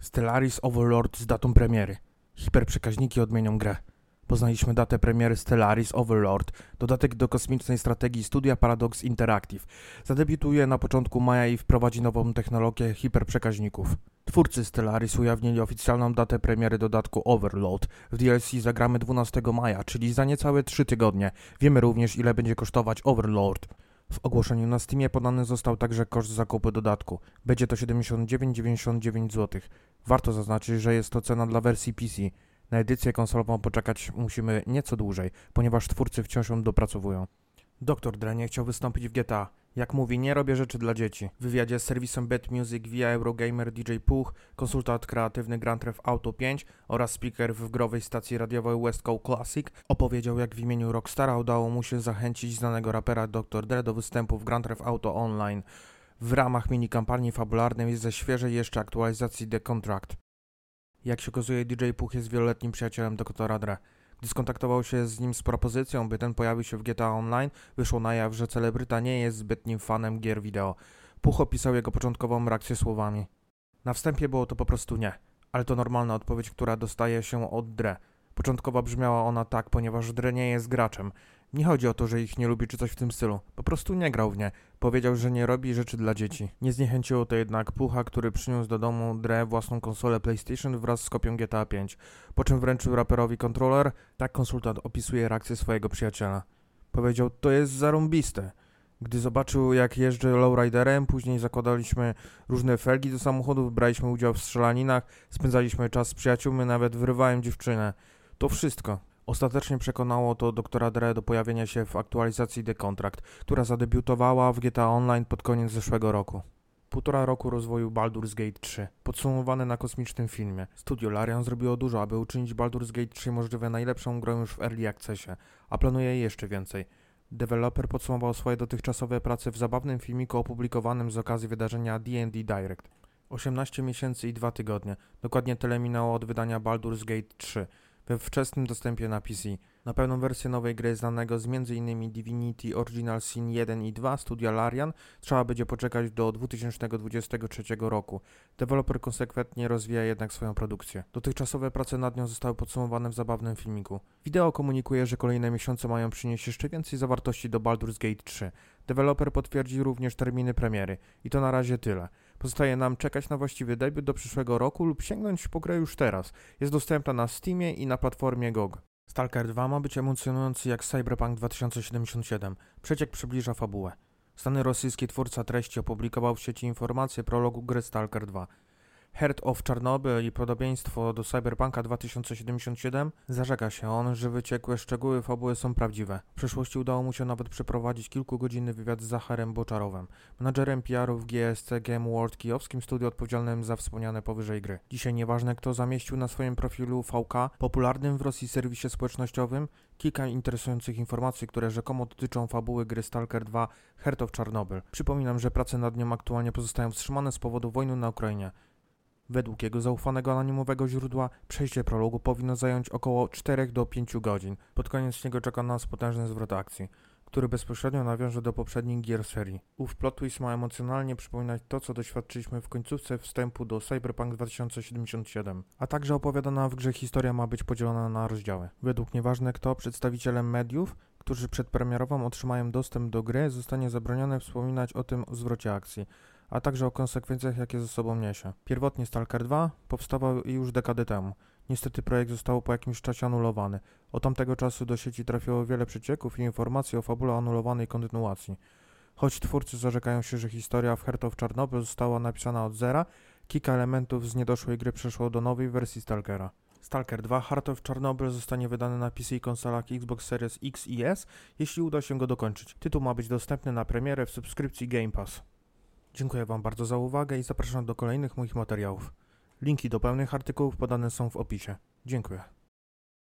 Stellaris Overlord z datą premiery. Hiperprzekaźniki odmienią grę. Poznaliśmy datę premiery Stellaris Overlord, dodatek do kosmicznej strategii studia Paradox Interactive. Zadebiutuje na początku maja i wprowadzi nową technologię hiperprzekaźników. Twórcy Stellaris ujawnili oficjalną datę premiery dodatku Overload. W DLC zagramy 12 maja, czyli za niecałe 3 tygodnie. Wiemy również ile będzie kosztować Overlord. W ogłoszeniu na Steamie podany został także koszt zakupu dodatku. Będzie to 79,99 zł. Warto zaznaczyć, że jest to cena dla wersji PC. Na edycję konsolową poczekać musimy nieco dłużej, ponieważ twórcy wciąż ją dopracowują. Doktor Dre nie chciał wystąpić w GTA. Jak mówi, nie robię rzeczy dla dzieci. W wywiadzie z serwisem Bet Music via Eurogamer DJ Puch, konsultant kreatywny Grand Theft Auto 5 oraz speaker w growej stacji radiowej West Coast Classic opowiedział, jak w imieniu Rockstara udało mu się zachęcić znanego rapera Dr. Dre do występu w Grand Theft Auto Online. W ramach mini kampanii fabularnej ze świeżej jeszcze aktualizacji The Contract. Jak się okazuje, DJ Puch jest wieloletnim przyjacielem doktora Dre. Gdy skontaktował się z nim z propozycją, by ten pojawił się w GTA Online, wyszło na jaw, że celebryta nie jest zbytnim fanem gier wideo. Puch opisał jego początkową reakcję słowami. Na wstępie było to po prostu nie, ale to normalna odpowiedź, która dostaje się od Dre. Początkowo brzmiała ona tak, ponieważ Dre nie jest graczem. Nie chodzi o to, że ich nie lubi czy coś w tym stylu. Po prostu nie grał w nie. Powiedział, że nie robi rzeczy dla dzieci. Nie zniechęciło to jednak Pucha, który przyniósł do domu Dre własną konsolę PlayStation wraz z kopią GTA 5. Po czym wręczył raperowi kontroler. Tak konsultant opisuje reakcję swojego przyjaciela. Powiedział, to jest zarąbiste. Gdy zobaczył, jak jeżdżę lowriderem, później zakładaliśmy różne felgi do samochodów, braliśmy udział w strzelaninach, spędzaliśmy czas z przyjaciółmi, nawet wyrywałem dziewczynę. To wszystko. Ostatecznie przekonało to doktora Dre do pojawienia się w aktualizacji The Contract, która zadebiutowała w GTA Online pod koniec zeszłego roku. Półtora roku rozwoju Baldur's Gate 3, podsumowane na kosmicznym filmie. Studio Larian zrobiło dużo, aby uczynić Baldur's Gate 3 możliwie najlepszą grą już w Early Accessie, a planuje jeszcze więcej. Deweloper podsumował swoje dotychczasowe prace w zabawnym filmiku opublikowanym z okazji wydarzenia D&D Direct. 18 miesięcy i 2 tygodnie, dokładnie tyle minęło od wydania Baldur's Gate 3, we wczesnym dostępie na PC. Na pełną wersję nowej gry znanego z m.in. Divinity Original Sin 1 i 2 studia Larian trzeba będzie poczekać do 2023 roku. Deweloper konsekwentnie rozwija jednak swoją produkcję. Dotychczasowe prace nad nią zostały podsumowane w zabawnym filmiku. Wideo komunikuje, że kolejne miesiące mają przynieść jeszcze więcej zawartości do Baldur's Gate 3. Deweloper potwierdzi również terminy premiery. I to na razie tyle. Pozostaje nam czekać na właściwy debiut do przyszłego roku lub sięgnąć po grę już teraz. Jest dostępna na Steamie i na platformie GOG. Stalker 2 ma być emocjonujący jak Cyberpunk 2077. Przeciek przybliża fabułę. Stany rosyjski twórca treści opublikował w sieci informacje prologu gry Stalker 2. Heart of Chernobyl i podobieństwo do Cyberpunka 2077 zarzeka się on, że wyciekłe szczegóły fabuły są prawdziwe. W przeszłości udało mu się nawet przeprowadzić kilkugodzinny wywiad z Zacharem Boczarowem, menadżerem PR-u w GSC Game World kijowskim studiu odpowiedzialnym za wspomniane powyżej gry. Dzisiaj nieważne kto zamieścił na swoim profilu VK, popularnym w Rosji serwisie społecznościowym, kilka interesujących informacji, które rzekomo dotyczą fabuły gry Stalker 2 Heart of Chernobyl. Przypominam, że prace nad nią aktualnie pozostają wstrzymane z powodu wojny na Ukrainie. Według jego zaufanego anonimowego źródła przejście prologu powinno zająć około 4 do 5 godzin. Pod koniec niego czeka nas potężny zwrot akcji, który bezpośrednio nawiąże do poprzednich gier serii. Ów plot twist ma emocjonalnie przypominać to, co doświadczyliśmy w końcówce wstępu do Cyberpunk 2077, a także opowiadana w grze historia ma być podzielona na rozdziały. Według nieważne kto, przedstawicielem mediów, którzy przedpremierową otrzymają dostęp do gry, zostanie zabronione wspominać o tym zwrocie akcji a także o konsekwencjach, jakie ze sobą niesie. Pierwotnie Stalker 2 powstawał już dekadę temu. Niestety projekt został po jakimś czasie anulowany. Od tamtego czasu do sieci trafiło wiele przecieków i informacji o fabule anulowanej kontynuacji. Choć twórcy zarzekają się, że historia w Heart of Chernobyl została napisana od zera, kilka elementów z niedoszłej gry przeszło do nowej wersji Stalkera. Stalker 2 Heart of Chernobyl zostanie wydany na PC i konsolach Xbox Series X i S, jeśli uda się go dokończyć. Tytuł ma być dostępny na premierę w subskrypcji Game Pass. Dziękuję Wam bardzo za uwagę i zapraszam do kolejnych moich materiałów. Linki do pełnych artykułów podane są w opisie. Dziękuję.